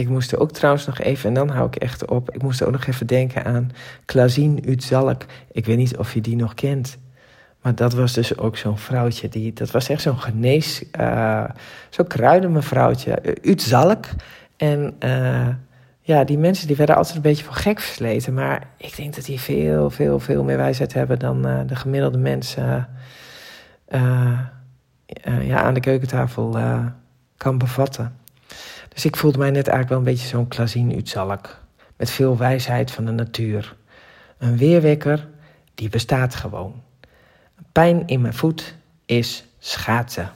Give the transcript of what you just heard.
Ik moest er ook trouwens nog even, en dan hou ik echt op. Ik moest ook nog even denken aan Klazien Utzalk. Ik weet niet of je die nog kent. Maar dat was dus ook zo'n vrouwtje. Die, dat was echt zo'n genees. Uh, zo'n kruidenmevrouwtje. Utzalk. En uh, ja, die mensen die werden altijd een beetje voor gek versleten. Maar ik denk dat die veel, veel, veel meer wijsheid hebben dan de gemiddelde mensen ja, aan de keukentafel kan bevatten. Dus ik voelde mij net eigenlijk wel een beetje zo'n Klazien Utzalk. Met veel wijsheid van de natuur. Een weerwekker die bestaat gewoon. Pijn in mijn voet is schaatsen.